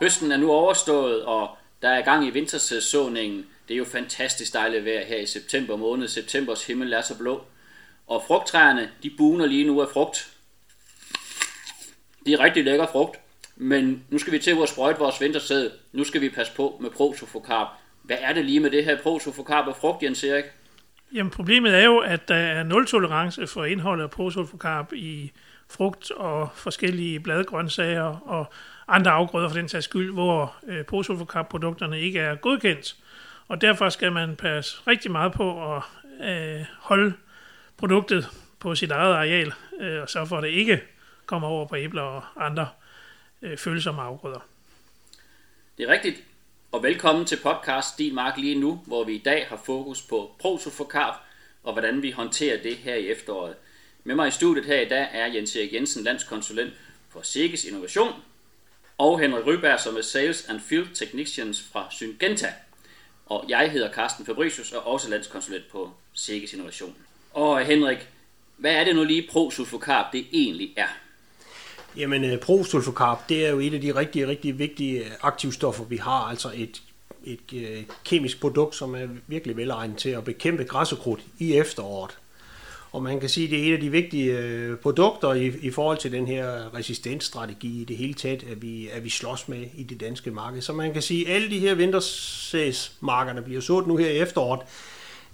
Høsten er nu overstået, og der er gang i vintersæsoningen. Det er jo fantastisk dejligt vejr her i september måned. Septembers himmel er så blå. Og frugttræerne, de buner lige nu af frugt. Det er rigtig lækker frugt. Men nu skal vi til at sprøjte vores vintersæd. Nu skal vi passe på med prosofocarp. Hvad er det lige med det her prosofocarp og frugt, Jens Erik? Jamen problemet er jo, at der er nul tolerance for indholdet af prosofocarp i frugt og forskellige bladgrøntsager og andre afgrøder for den sags skyld, hvor øh, produkterne ikke er godkendt. Og derfor skal man passe rigtig meget på at øh, holde produktet på sit eget areal, øh, og så for at det ikke kommer over på æbler og andre øh, følsomme afgrøder. Det er rigtigt. Og velkommen til podcast Din Mark lige nu, hvor vi i dag har fokus på prosofokarp og hvordan vi håndterer det her i efteråret. Med mig i studiet her i dag er Jens Erik Jensen, landskonsulent for Sikkes Innovation, og Henrik Ryberg, som er Sales and Field Technicians fra Syngenta. Og jeg hedder Carsten Fabricius og også landskonsulent på Sikkes Innovation. Og Henrik, hvad er det nu lige prosulfocarb det egentlig er? Jamen, øh, prosulfocarb, det er jo et af de rigtig, rigtig vigtige øh, aktivstoffer, vi har. Altså et, et, et kemisk produkt, som er virkelig velegnet til at bekæmpe græssekrudt i efteråret. Og man kan sige, at det er et af de vigtige øh, produkter i, i forhold til den her resistensstrategi i det hele taget, at vi, at vi slås med i det danske marked. Så man kan sige, at alle de her vintersæsmarker, der bliver sået nu her i efteråret,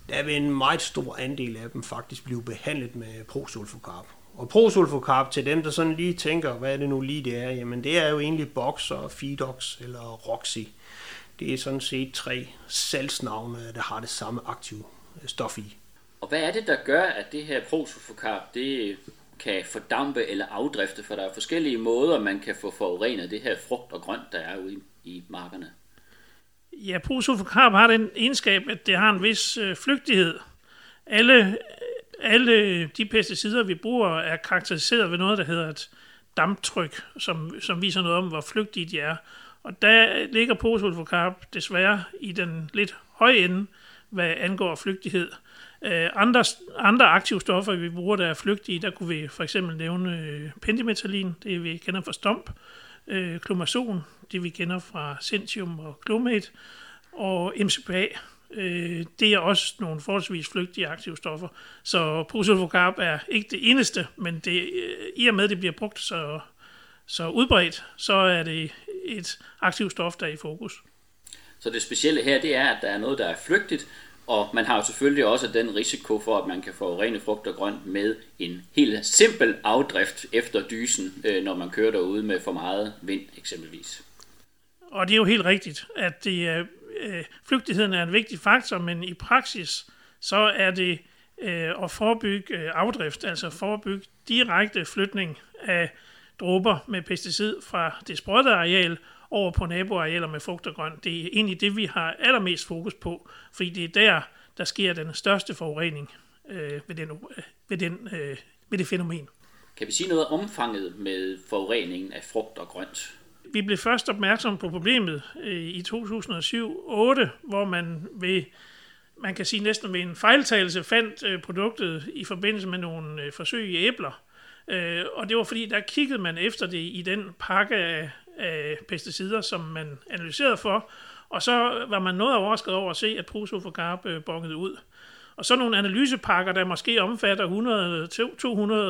der vil en meget stor andel af dem faktisk blive behandlet med prosulfocarb. Og prosulfocarb til dem, der sådan lige tænker, hvad er det nu lige det er, jamen det er jo egentlig Boxer, Fidox eller Roxy. Det er sådan set tre salgsnavne, der har det samme aktive stof i. Og hvad er det, der gør, at det her prosofokarp, det kan fordampe eller afdrifte, for der er forskellige måder, man kan få forurenet det her frugt og grønt, der er ude i, i markerne. Ja, prosofokarp har den egenskab, at det har en vis øh, flygtighed. Alle, alle de pesticider, vi bruger, er karakteriseret ved noget, der hedder et damptryk, som, som viser noget om, hvor flygtige de er. Og der ligger prosulfocarb desværre i den lidt høje ende, hvad angår flygtighed. Øh, andre, andre aktive stoffer, vi bruger, der er flygtige, der kunne vi for eksempel nævne øh, pentimetallin, det vi kender fra stomp, øh, klomazon, det vi kender fra Centium og Clomate, og MCPA, øh, det er også nogle forholdsvis flygtige aktive stoffer. Så prosulfocarb er ikke det eneste, men det, øh, i og med, at det bliver brugt så, så udbredt, så er det et aktivt stof, der er i fokus. Så det specielle her, det er, at der er noget, der er flygtigt, og man har jo selvfølgelig også den risiko for, at man kan få rene frugt og grønt med en helt simpel afdrift efter dysen, øh, når man kører derude med for meget vind eksempelvis. Og det er jo helt rigtigt, at det er, øh, flygtigheden er en vigtig faktor, men i praksis så er det øh, at forebygge øh, afdrift, altså forebygge direkte flytning af dråber med pesticid fra det sprøjtede areal over på naboarealer med frugt og grønt. Det er egentlig det, vi har allermest fokus på, fordi det er der, der sker den største forurening øh, ved, den, øh, ved, den, øh, ved det fænomen. Kan vi sige noget om omfanget med forureningen af frugt og grønt? Vi blev først opmærksom på problemet øh, i 2007-2008, hvor man ved man kan sige næsten ved en fejltagelse fandt øh, produktet i forbindelse med nogle øh, forsøg i æbler. Øh, og det var fordi, der kiggede man efter det i den pakke af øh, pesticider, som man analyserede for, og så var man noget overrasket over at se, at prosofocarb øh, bongede ud. Og så nogle analysepakker, der måske omfatter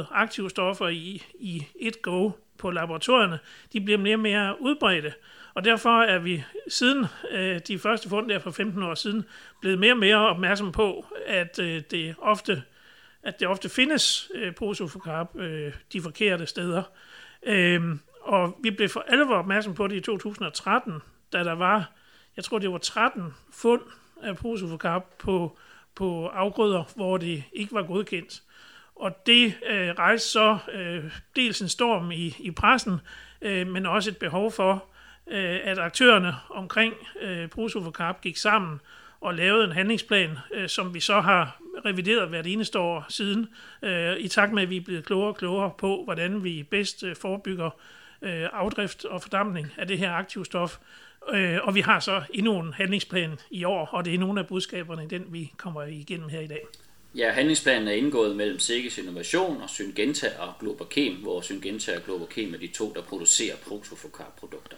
100-200 aktive stoffer i, i et go på laboratorierne, de bliver mere og mere udbredte. Og derfor er vi siden øh, de første fund der for 15 år siden blevet mere og mere opmærksom på, at øh, det ofte at det ofte findes øh, prosofocarb øh, de forkerte steder. Øh, og vi blev for alvor opmærksom på det i 2013, da der var, jeg tror det var 13 fund af prosofocarb på, på afgrøder, hvor det ikke var godkendt. Og det øh, rejste så øh, dels en storm i, i pressen, øh, men også et behov for, øh, at aktørerne omkring øh, prosofocarb gik sammen og lavede en handlingsplan, øh, som vi så har revideret hvert eneste år siden, øh, i takt med, at vi er blevet klogere og klogere på, hvordan vi bedst øh, forebygger øh, afdrift og fordampning af det her aktivstof. Øh, og vi har så endnu en handlingsplan i år, og det er nogle af budskaberne i den, vi kommer igennem her i dag. Ja, handlingsplanen er indgået mellem Sikkes Innovation og Syngenta og Globokem, hvor Syngenta og Globokem er de to, der producerer protofocar-produkter.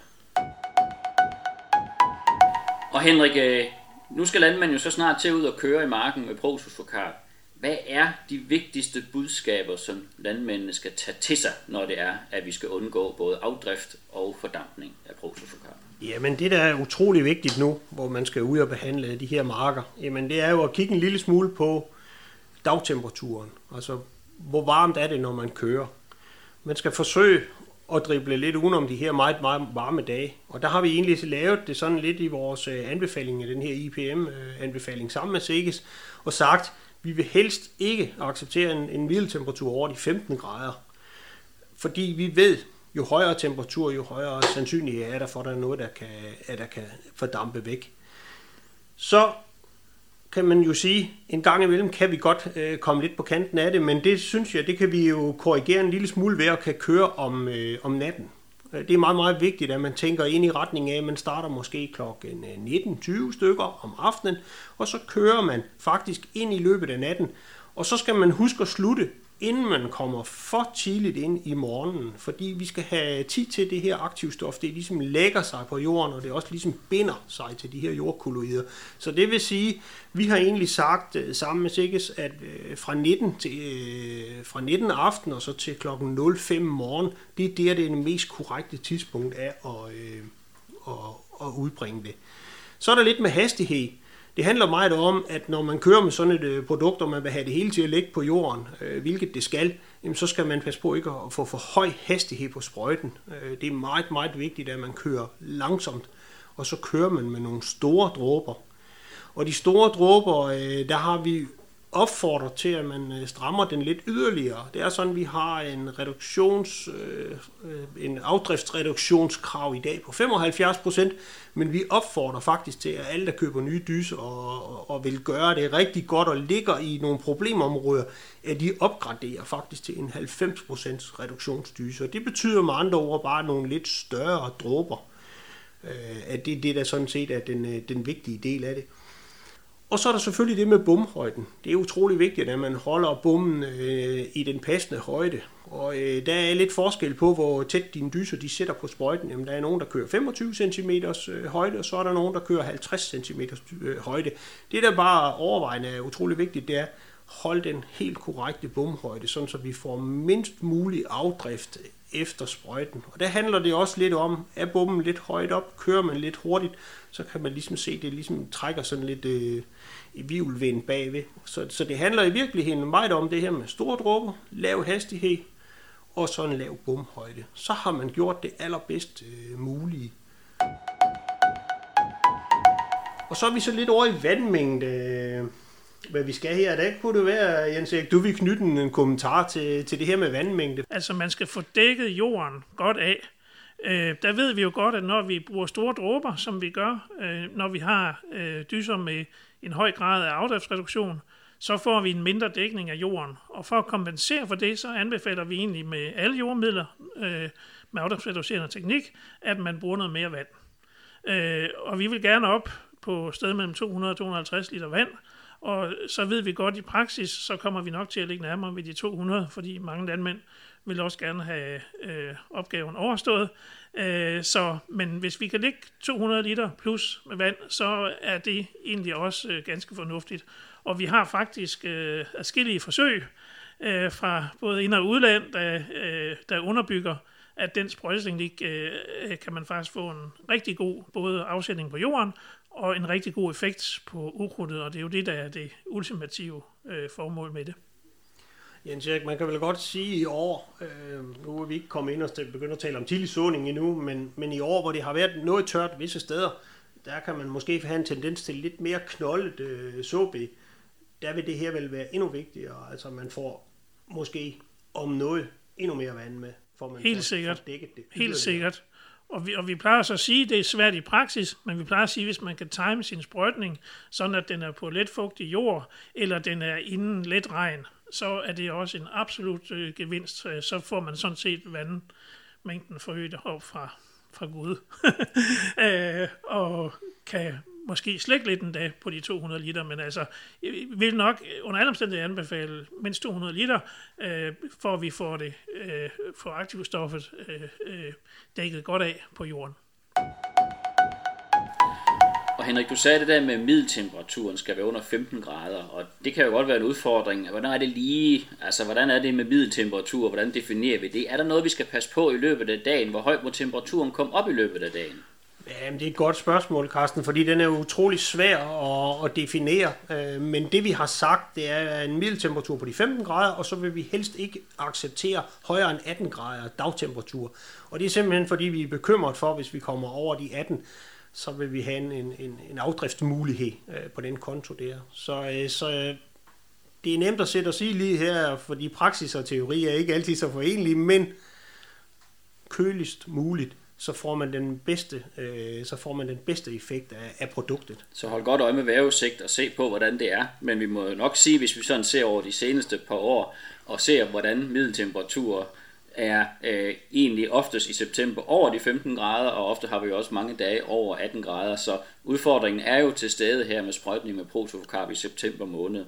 Og Henrik, øh, nu skal landmanden jo så snart til ud og køre i marken med protofokar hvad er de vigtigste budskaber, som landmændene skal tage til sig, når det er, at vi skal undgå både afdrift og fordampning af prosusfokar? Jamen det, der er utrolig vigtigt nu, hvor man skal ud og behandle de her marker, jamen det er jo at kigge en lille smule på dagtemperaturen. Altså, hvor varmt er det, når man kører? Man skal forsøge at drible lidt udenom de her meget, meget varme dage. Og der har vi egentlig lavet det sådan lidt i vores øh, anbefaling af den her IPM-anbefaling øh, sammen med SIGES, og sagt, vi vil helst ikke acceptere en, en middeltemperatur over de 15 grader. Fordi vi ved, jo højere temperatur, jo højere sandsynlighed er der for, at der er noget, der kan, at der kan fordampe væk. Så kan man jo sige, en gang imellem kan vi godt øh, komme lidt på kanten af det, men det synes jeg, det kan vi jo korrigere en lille smule ved at kan køre om, øh, om natten. Det er meget, meget vigtigt, at man tænker ind i retning af, at man starter måske klokken øh, 19-20 stykker om aftenen, og så kører man faktisk ind i løbet af natten. Og så skal man huske at slutte inden man kommer for tidligt ind i morgenen, fordi vi skal have tid til det her aktivstof, det ligesom lægger sig på jorden, og det også ligesom binder sig til de her jordkolloider. Så det vil sige, vi har egentlig sagt øh, sammen med Sikkes, at øh, fra 19 til øh, fra 19 aften og så til klokken 05 morgen, det er der, det er det mest korrekte tidspunkt af at, at, at udbringe det. Så er der lidt med hastighed. Det handler meget om, at når man kører med sådan et øh, produkt, og man vil have det hele til at ligge på jorden, øh, hvilket det skal, jamen, så skal man passe på ikke at få for høj hastighed på sprøjten. Øh, det er meget, meget vigtigt, at man kører langsomt, og så kører man med nogle store dråber. Og de store dråber, der har vi opfordrer til, at man øh, strammer den lidt yderligere. Det er sådan, at vi har en, reduktions, øh, øh, en afdriftsreduktionskrav i dag på 75 procent, men vi opfordrer faktisk til, at alle, der køber nye dyser og, og vil gøre det rigtig godt og ligger i nogle problemområder, at de opgraderer faktisk til en 90 procents reduktionsdyse. Og det betyder med andre ord bare nogle lidt større dråber. Øh, at det er det, der sådan set er den, den vigtige del af det. Og så er der selvfølgelig det med bumhøjden. Det er utrolig vigtigt, at man holder bommen øh, i den passende højde. Og øh, der er lidt forskel på, hvor tæt dine dyser de sætter på sprøjten. Jamen, der er nogen, der kører 25 cm øh, højde, og så er der nogen, der kører 50 cm øh, højde. Det, der bare overvejende er utrolig vigtigt, det er, hold den helt korrekte bumhøjde, sådan så vi får mindst mulig afdrift efter sprøjten. Og der handler det også lidt om, er bommen lidt højt op, kører man lidt hurtigt, så kan man ligesom se, det ligesom trækker sådan lidt øh, i bagved. Så, så det handler i virkeligheden meget om det her med store dråber, lav hastighed og så en lav bomhøjde. Så har man gjort det allerbedst øh, mulige. Og så er vi så lidt over i vandmængde. Øh, hvad vi skal her. Der kunne det være, Jens Erik, du vil knytte en kommentar til, til det her med vandmængde. Altså, man skal få dækket jorden godt af. Øh, der ved vi jo godt, at når vi bruger store dråber, som vi gør, øh, når vi har øh, dyser med en høj grad af afdriftsreduktion, så får vi en mindre dækning af jorden. Og for at kompensere for det, så anbefaler vi egentlig med alle jordmidler øh, med afdriftsreducerende teknik, at man bruger noget mere vand. Øh, og vi vil gerne op på sted mellem 200 og 250 liter vand, og så ved vi godt i praksis, så kommer vi nok til at ligge nærmere ved de 200, fordi mange landmænd vil også gerne have øh, opgaven overstået. Øh, så, men hvis vi kan ligge 200 liter plus med vand, så er det egentlig også øh, ganske fornuftigt. Og vi har faktisk øh, adskillige forsøg øh, fra både ind- og udland, der, øh, der underbygger, at den sprøjteteknik øh, kan man faktisk få en rigtig god både afsætning på jorden og en rigtig god effekt på ukrudtet, og det er jo det, der er det ultimative øh, formål med det. Jens Erik, man kan vel godt sige i år, øh, nu er vi ikke kommet ind og begynde at tale om tidlig såning endnu, men, men i år, hvor det har været noget tørt visse steder, der kan man måske have en tendens til lidt mere knoldet øh, såbe. Der vil det her vel være endnu vigtigere, altså man får måske om noget endnu mere vand med, for man Helt sikkert. det. Helt sikkert. Og vi, og vi plejer så at sige, at det er svært i praksis, men vi plejer at sige, hvis man kan time sin sprøjtning, sådan at den er på let fugtig jord, eller den er inden let regn, så er det også en absolut øh, gevinst. Så får man sådan set vandmængden forøget op fra, fra Gud. øh, og kan måske slække lidt en dag på de 200 liter, men altså, jeg vil nok under alle omstændigheder anbefale mindst 200 liter, øh, for at vi får det, øh, får aktivstoffet øh, øh, dækket godt af på jorden. Og Henrik, du sagde det der med, at middeltemperaturen skal være under 15 grader, og det kan jo godt være en udfordring. Hvordan er det lige, altså hvordan er det med middeltemperatur, hvordan definerer vi det? Er der noget, vi skal passe på i løbet af dagen? Hvor højt må temperaturen komme op i løbet af dagen? Jamen, det er et godt spørgsmål, Carsten, fordi den er utrolig svær at, at definere. Øh, men det vi har sagt, det er en middeltemperatur på de 15 grader, og så vil vi helst ikke acceptere højere end 18 grader dagtemperatur. Og det er simpelthen fordi, vi er bekymret for, hvis vi kommer over de 18, så vil vi have en, en, en afdriftsmulighed øh, på den konto der. Så, øh, så det er nemt at sætte og sige lige her, fordi praksis og teori er ikke altid så forenlige, men køligst muligt så får man den bedste, øh, så får man den bedste effekt af, af produktet. Så hold godt øje med vejrudsigt og se på, hvordan det er. Men vi må nok sige, hvis vi sådan ser over de seneste par år, og ser, hvordan middeltemperaturer er øh, egentlig oftest i september over de 15 grader, og ofte har vi også mange dage over 18 grader, så udfordringen er jo til stede her med sprøjtning med protofokarp i september måned.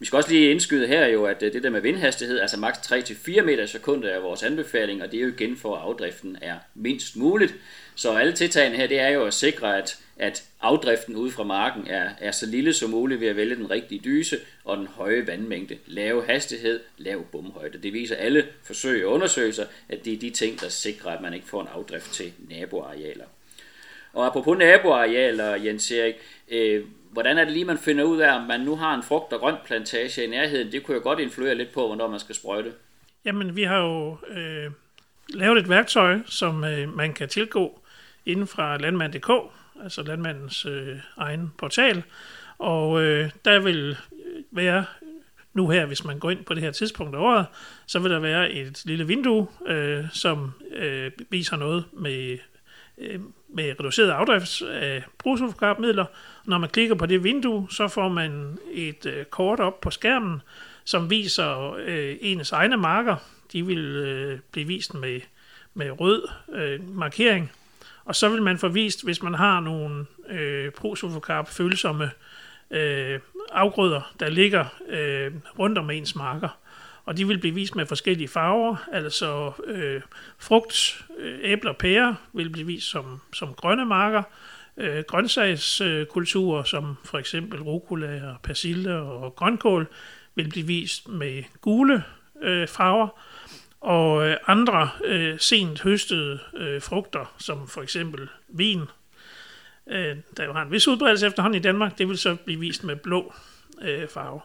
Vi skal også lige indskyde her jo, at øh, det der med vindhastighed, altså maks 3-4 meter i sekundet er vores anbefaling, og det er jo igen for, at afdriften er mindst muligt. Så alle tiltagene her, det er jo at sikre, at, at afdriften ud fra marken er, er så lille som muligt ved at vælge den rigtige dyse og den høje vandmængde. Lav hastighed, lav bumhøjde. Det viser alle forsøg og undersøgelser, at det er de ting, der sikrer, at man ikke får en afdrift til naboarealer. Og apropos naboarealer, Jens Erik, øh, hvordan er det lige, man finder ud af, om man nu har en frugt- og grønt plantage i nærheden? Det kunne jo godt influere lidt på, hvornår man skal sprøjte. Jamen, vi har jo øh, lavet et værktøj, som øh, man kan tilgå inden fra landmand.dk, altså landmandens øh, egen portal. Og øh, der vil øh, være nu her, hvis man går ind på det her tidspunkt af året, så vil der være et lille vindue, øh, som øh, viser noget med øh, med reduceret afdrift af øh, brugsulfokarpmidler. Når man klikker på det vindue, så får man et øh, kort op på skærmen, som viser øh, ens egne marker. De vil øh, blive vist med, med rød øh, markering. Og så vil man få vist, hvis man har nogle øh, prosulfokarp-følsomme øh, afgrøder, der ligger øh, rundt om ens marker og de vil blive vist med forskellige farver, altså øh, frugt, øh, æbler og pærer vil blive vist som, som grønne marker, øh, grøntsagskulturer som for eksempel rucola og persille og grønkål vil blive vist med gule øh, farver, og øh, andre øh, sent høstede øh, frugter, som for eksempel vin, øh, der jo har en vis udbredelse efterhånden i Danmark, det vil så blive vist med blå øh, farve.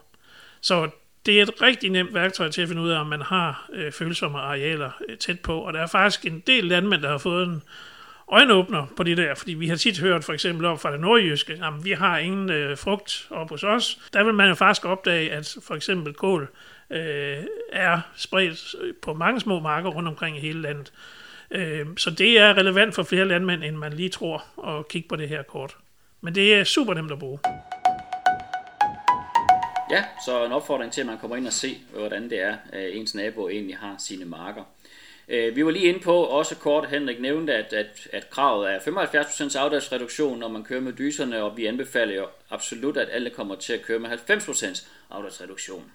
Så det er et rigtig nemt værktøj til at finde ud af, om man har øh, følsomme arealer øh, tæt på. Og der er faktisk en del landmænd, der har fået en øjenåbner på det der, fordi vi har tit hørt for eksempel op fra det nordjyske, at vi har ingen øh, frugt op hos os. Der vil man jo faktisk opdage, at for eksempel kål øh, er spredt øh, på mange små marker rundt omkring i hele landet. Øh, så det er relevant for flere landmænd, end man lige tror at kigge på det her kort. Men det er super nemt at bruge. Ja, så en opfordring til, at man kommer ind og se, hvordan det er, at ens nabo egentlig har sine marker. Øh, vi var lige inde på, også kort Henrik nævnte, at, at, at kravet er 75% afdriftsreduktion, når man kører med dyserne, og vi anbefaler jo absolut, at alle kommer til at køre med 90% afdriftsreduktion.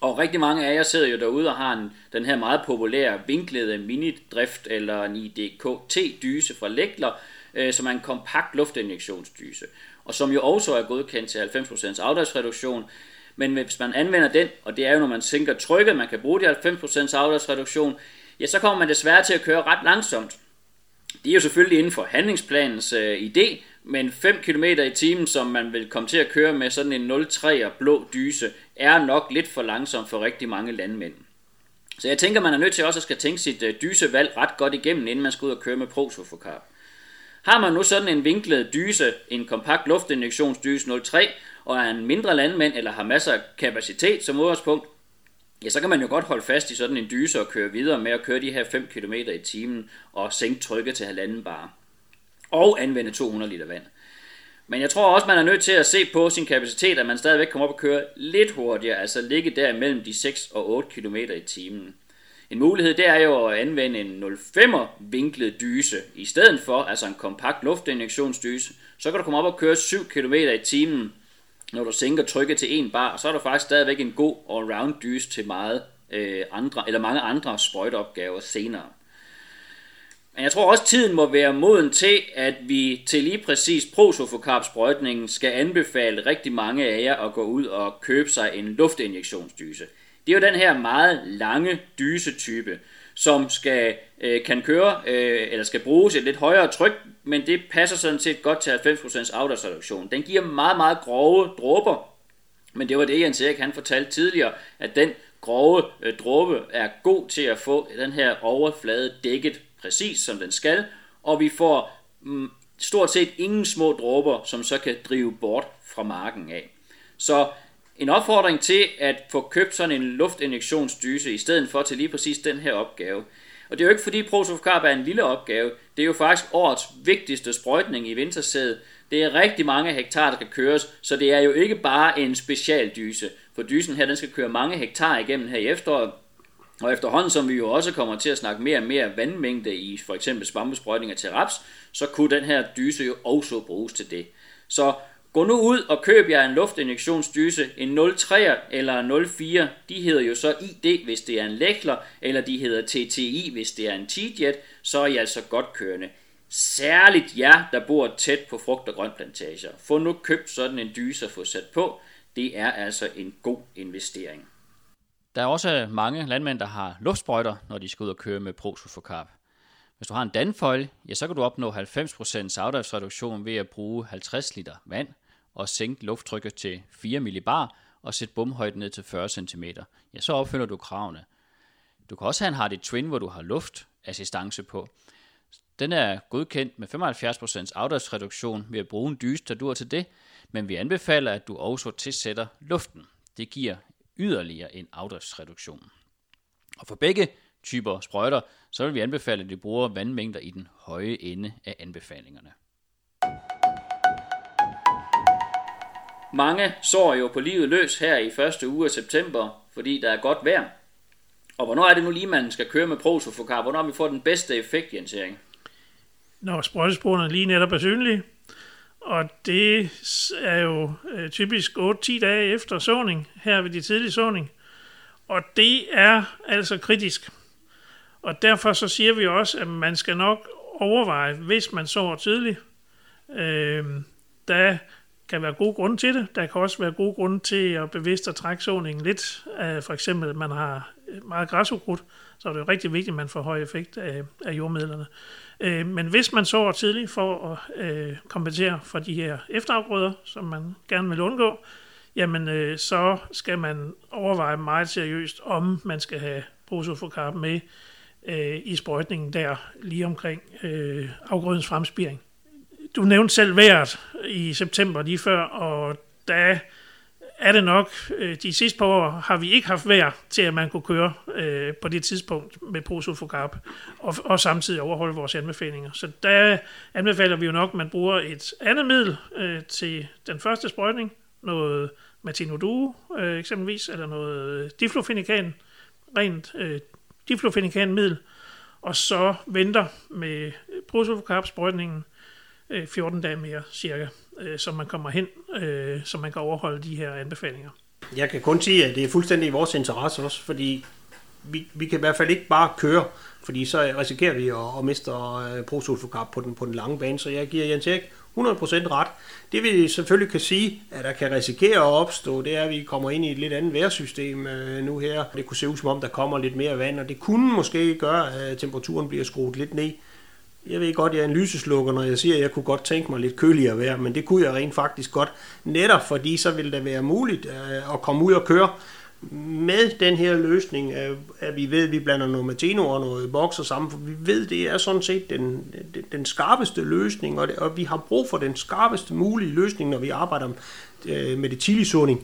Og rigtig mange af jer sidder jo derude og har en, den her meget populære vinklede minidrift eller en IDKT-dyse fra Lægler, øh, som er en kompakt luftinjektionsdyse og som jo også er godkendt til 90% afdriftsreduktion. Men hvis man anvender den, og det er jo når man sænker trykket, man kan bruge de 90% afdriftsreduktion, ja, så kommer man desværre til at køre ret langsomt. Det er jo selvfølgelig inden for handlingsplanens øh, idé, men 5 km i timen, som man vil komme til at køre med sådan en 0,3 blå dyse, er nok lidt for langsom for rigtig mange landmænd. Så jeg tænker, man er nødt til også at skal tænke sit øh, dysevalg ret godt igennem, inden man skal ud og køre med Prosofocarb. Har man nu sådan en vinklet dyse, en kompakt luftinjektionsdyse 03, og er en mindre landmand eller har masser af kapacitet som udgangspunkt, ja, så kan man jo godt holde fast i sådan en dyse og køre videre med at køre de her 5 km i timen og sænke trykket til halvanden bar. Og anvende 200 liter vand. Men jeg tror også, man er nødt til at se på sin kapacitet, at man stadigvæk kommer op og køre lidt hurtigere, altså ligge der mellem de 6 og 8 km i timen. En mulighed det er jo at anvende en 0,5 vinklet dyse i stedet for, altså en kompakt luftinjektionsdyse. Så kan du komme op og køre 7 km i timen, når du sænker trykket til 1 bar, så er der faktisk stadigvæk en god all-round dyse til meget, øh, andre, eller mange andre sprøjteopgaver senere. Men jeg tror også, tiden må være moden til, at vi til lige præcis prosofokarpsprøjtningen skal anbefale rigtig mange af jer at gå ud og købe sig en luftinjektionsdyse. Det er jo den her meget lange dysetype, som skal, øh, kan køre øh, eller skal bruges et lidt højere tryk, men det passer sådan set godt til 90% afdragsreduktion. Den giver meget, meget grove dråber, men det var det, Jens Erik han fortalte tidligere, at den grove øh, dråbe er god til at få den her overflade dækket præcis som den skal, og vi får mm, stort set ingen små dråber, som så kan drive bort fra marken af. Så en opfordring til at få købt sådan en luftinjektionsdyse i stedet for til lige præcis den her opgave. Og det er jo ikke fordi Prosofocarb er en lille opgave, det er jo faktisk årets vigtigste sprøjtning i vintersædet. Det er rigtig mange hektar, der kan køres, så det er jo ikke bare en specialdyse. For dysen her, den skal køre mange hektar igennem her i efteråret, og efterhånden som vi jo også kommer til at snakke mere og mere vandmængde i for eksempel svampesprøjtninger til raps, så kunne den her dyse jo også bruges til det. Så gå nu ud og køb jer en luftinjektionsdyse, en 03 eller en 04. De hedder jo så ID, hvis det er en lækler, eller de hedder TTI, hvis det er en T-jet, så er I altså godt kørende. Særligt jer, der bor tæt på frugt- og grøntplantager. Få nu købt sådan en dyse og få sat på. Det er altså en god investering. Der er også mange landmænd, der har luftsprøjter, når de skal ud og køre med prosulfocarb. Hvis du har en danfoil, ja, så kan du opnå 90% afdriftsreduktion ved at bruge 50 liter vand og sænke lufttrykket til 4 millibar og sætte bomhøjden ned til 40 cm. Ja, så opfylder du kravene. Du kan også have en Hardy Twin, hvor du har luftassistance på. Den er godkendt med 75% afdragsreduktion ved at bruge en dyse, der dur til det, men vi anbefaler, at du også tilsætter luften. Det giver yderligere en afdragsreduktion. Og for begge typer sprøjter, så vil vi anbefale, at de bruger vandmængder i den høje ende af anbefalingerne. Mange sår jo på livet løs her i første uge af september, fordi der er godt vejr. Og hvornår er det nu lige, man skal køre med prosofokar? Hvornår vi får den bedste effekt, Jens Erik? Når sprøjtesporene lige netop er synlige, og det er jo øh, typisk 8-10 dage efter såning, her ved de tidlige såning. Og det er altså kritisk. Og derfor så siger vi også, at man skal nok overveje, hvis man sover tidligt. Øh, da kan være gode grunde til det. Der kan også være gode grunde til at bevidst at trække såningen lidt. For eksempel, at man har meget græsukrudt, så er det jo rigtig vigtigt, at man får høj effekt af, af jordmidlerne. Øh, men hvis man sår tidligt for at øh, kompensere for de her efterafgrøder, som man gerne vil undgå, jamen øh, så skal man overveje meget seriøst, om man skal have prosofokarp med i sprøjtningen der, lige omkring afgrødens fremspiring. Du nævnte selv vejret i september lige før, og der er det nok, øh, de sidste par år har vi ikke haft vejr til, at man kunne køre øh, på det tidspunkt med prosofocarb, og, og samtidig overholde vores anbefalinger. Så der anbefaler vi jo nok, at man bruger et andet middel øh, til den første sprøjtning, noget matinoduo øh, eksempelvis, eller noget diflofenikan, rent øh, diflofenikan middel, og så venter med prosofocarb øh, 14 dage mere cirka øh, så man kommer hen, øh, så man kan overholde de her anbefalinger. Jeg kan kun sige, at det er fuldstændig i vores interesse også, fordi vi, vi kan i hvert fald ikke bare køre, fordi så risikerer vi at, at miste uh, på den, på den lange bane, så jeg giver Jens Erik 100% ret. Det vi selvfølgelig kan sige, at der kan risikere at opstå, det er, at vi kommer ind i et lidt andet værsystem øh, nu her. Det kunne se ud som om, der kommer lidt mere vand, og det kunne måske gøre, at temperaturen bliver skruet lidt ned. Jeg ved godt, jeg er en lyseslukker, når jeg siger, at jeg kunne godt tænke mig lidt køligere vejr, men det kunne jeg rent faktisk godt, netop fordi så ville det være muligt øh, at komme ud og køre med den her løsning, øh, at vi ved, at vi blander noget matino og noget bokser sammen, for vi ved, det er sådan set den, den skarpeste løsning, og, det, og vi har brug for den skarpeste mulige løsning, når vi arbejder øh, med det tidlige.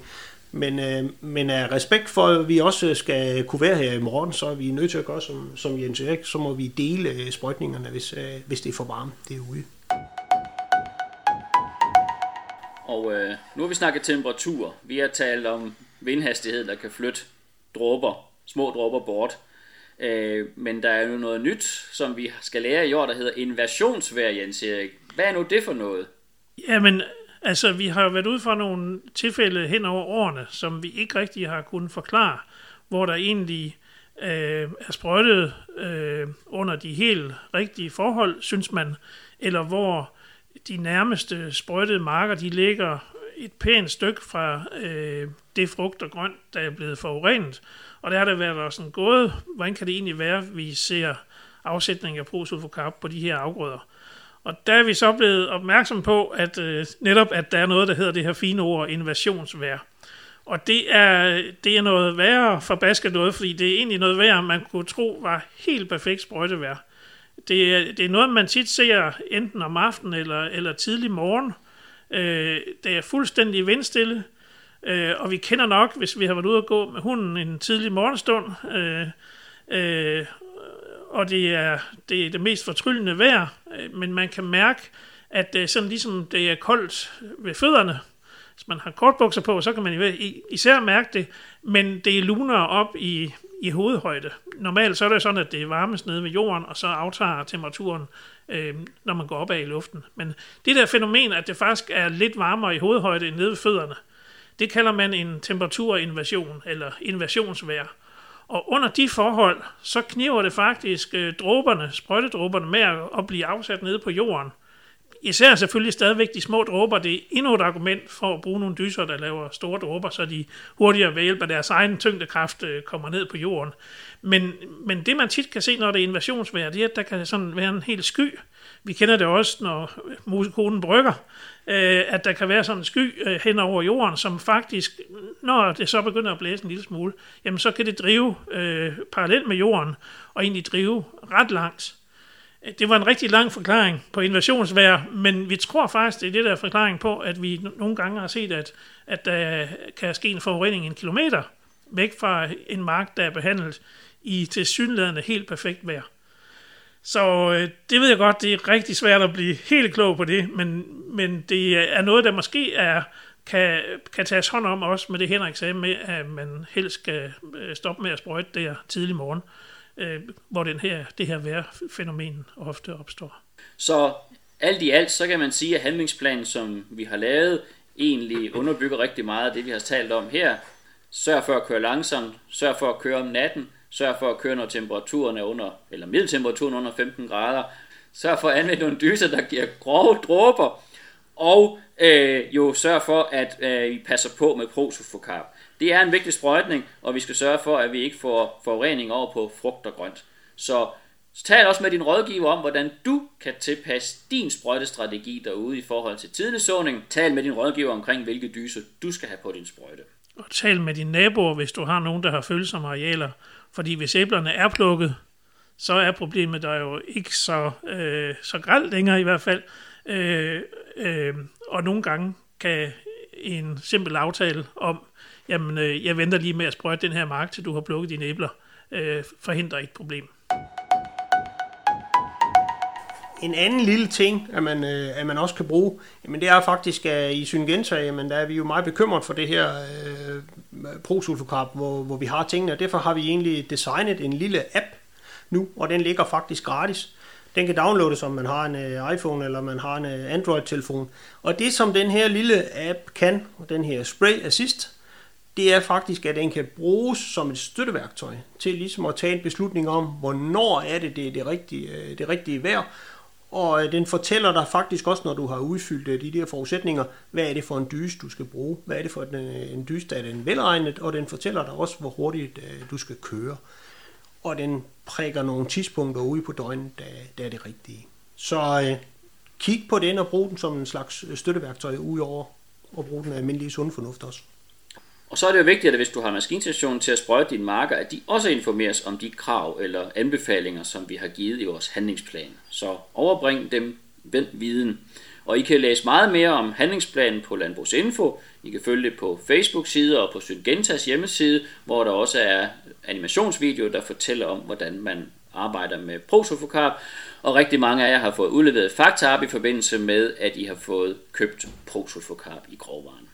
Men, øh, men af respekt for, at vi også skal kunne være her i morgen, så er vi nødt til at gøre som, som Jens Erik, så må vi dele øh, sprøjtningerne, hvis, øh, hvis det er for varmt derude. Og øh, nu har vi snakket temperatur. Vi har talt om vindhastighed, der kan flytte dråber, små dråber bort. Øh, men der er jo noget nyt, som vi skal lære i år, der hedder inversionsvær, Jens Erik. Hvad er nu det for noget? Jamen, Altså, vi har jo været ude for nogle tilfælde hen over årene, som vi ikke rigtig har kunnet forklare, hvor der egentlig øh, er sprøjtet øh, under de helt rigtige forhold, synes man, eller hvor de nærmeste sprøjtede marker, de ligger et pænt stykke fra øh, det frugt og grønt, der er blevet forurenet. Og der har der været sådan gået, hvordan kan det egentlig være, at vi ser afsætning af prosulfokarb på de her afgrøder. Og der er vi så blevet opmærksom på, at øh, netop at der er noget, der hedder det her fine ord, invasionsvær. Og det er, det er noget værre forbasket noget, fordi det er egentlig noget værre, man kunne tro var helt perfekt sprøjtevær. Det er, det er noget, man tit ser enten om aftenen eller, eller tidlig morgen. Øh, det er fuldstændig vindstille, øh, og vi kender nok, hvis vi har været ude at gå med hunden en tidlig morgenstund, øh, øh, og det er, det er det mest fortryllende vejr, øh, men man kan mærke, at øh, sådan ligesom det er koldt ved fødderne. Hvis man har kortbukser på, så kan man især mærke det, men det er luner op i, i hovedhøjde. Normalt så er det sådan, at det er varmest nede ved jorden, og så aftager temperaturen, øh, når man går op af i luften. Men det der fænomen, at det faktisk er lidt varmere i hovedhøjde end nede ved fødderne, det kalder man en temperaturinvasion, eller invasionsvejr. Og under de forhold, så kniver det faktisk øh, dråberne, sprøjtedråberne med at blive afsat nede på jorden. Især selvfølgelig stadigvæk de små dråber. Det er endnu et argument for at bruge nogle dyser, der laver store dråber, så de hurtigere ved hjælp af deres egen tyngdekraft øh, kommer ned på jorden. Men, men det man tit kan se, når det er invasionsvejr, det er, at der kan sådan være en hel sky. Vi kender det også, når musekonen brygger, øh, at der kan være sådan en sky øh, hen over jorden, som faktisk, når det så begynder at blæse en lille smule, jamen så kan det drive øh, parallelt med jorden, og egentlig drive ret langt. Det var en rigtig lang forklaring på invasionsvær, men vi tror faktisk, det er det der forklaring på, at vi nogle gange har set, at, at der kan ske en forurening en kilometer væk fra en mark, der er behandlet i tilsyneladende helt perfekt vejr. Så øh, det ved jeg godt, det er rigtig svært at blive helt klog på det, men, men det er noget, der måske er, kan, kan tages hånd om også med det Henrik sagde med, at man helst skal øh, stoppe med at sprøjte der tidlig morgen, øh, hvor den her, det her vejrfænomen ofte opstår. Så alt i alt, så kan man sige, at handlingsplanen, som vi har lavet, egentlig underbygger rigtig meget af det, vi har talt om her. Sørg for at køre langsomt, sørg for at køre om natten, Sørg for at køre, når temperaturen er under, eller middeltemperaturen under 15 grader. Sørg for at anvende nogle dyser, der giver grove dråber. Og øh, jo sørg for, at øh, I passer på med prosofokarp. Det er en vigtig sprøjtning, og vi skal sørge for, at vi ikke får forurening over på frugt og grønt. Så tal også med din rådgiver om, hvordan du kan tilpasse din sprøjtestrategi derude i forhold til tidlig Tal med din rådgiver omkring, hvilke dyser du skal have på din sprøjte. Og tal med dine naboer, hvis du har nogen, der har følsomme arealer. Fordi hvis æblerne er plukket, så er problemet der jo ikke så, øh, så gralt længere i hvert fald. Øh, øh, og nogle gange kan en simpel aftale om, jamen øh, jeg venter lige med at sprøjte den her mark, til du har plukket dine æbler, øh, forhindrer et problem. En anden lille ting, at man, øh, at man også kan bruge, jamen det er faktisk, at i Syngenta, jamen der er vi jo meget bekymret for det her øh, prosulfokarb, hvor, hvor vi har tingene, og derfor har vi egentlig designet en lille app nu, og den ligger faktisk gratis. Den kan downloades, om man har en øh, iPhone eller man har en øh, Android-telefon. Og det, som den her lille app kan, den her Spray Assist, det er faktisk, at den kan bruges som et støtteværktøj til ligesom at tage en beslutning om, hvornår er det det, det, rigtige, øh, det rigtige vejr, og øh, den fortæller dig faktisk også, når du har udfyldt øh, de der forudsætninger, hvad er det for en dyse, du skal bruge, hvad er det for en, øh, en dyse, der er den velregnet, og den fortæller dig også, hvor hurtigt du skal køre. Og den prikker nogle tidspunkter ude på døgnet, der, der er det rigtige. Så øh, kig på den og brug den som en slags øh, støtteværktøj, udover at bruge den almindelige sundfornuft også. Og så er det jo vigtigt, at hvis du har maskinstationen til at sprøjte dine marker, at de også informeres om de krav eller anbefalinger, som vi har givet i vores handlingsplan. Så overbring dem den viden. Og I kan læse meget mere om handlingsplanen på Landbrugsinfo. I kan følge det på Facebook-side og på Syngentas hjemmeside, hvor der også er animationsvideo, der fortæller om, hvordan man arbejder med prosofokarb. Og rigtig mange af jer har fået udleveret fakta i forbindelse med, at I har fået købt prosofokarb i grovvaren.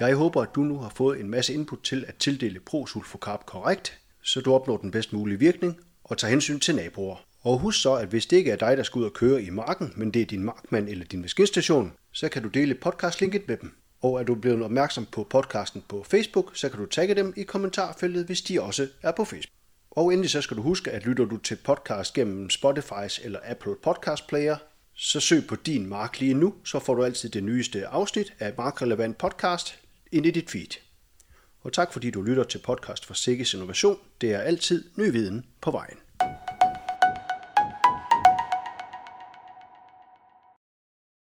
Jeg håber, at du nu har fået en masse input til at tildele prosulfocarb korrekt, så du opnår den bedst mulige virkning og tager hensyn til naboer. Og husk så, at hvis det ikke er dig, der skal ud og køre i marken, men det er din markmand eller din maskinstation, så kan du dele podcastlinket med dem. Og er du blevet opmærksom på podcasten på Facebook, så kan du tagge dem i kommentarfeltet, hvis de også er på Facebook. Og endelig så skal du huske, at lytter du til podcast gennem Spotify's eller Apple Podcast Player, så søg på din mark lige nu, så får du altid det nyeste afsnit af Markrelevant Podcast ind i dit feed. Og tak fordi du lytter til podcast for Sikkes Innovation. Det er altid ny viden på vejen.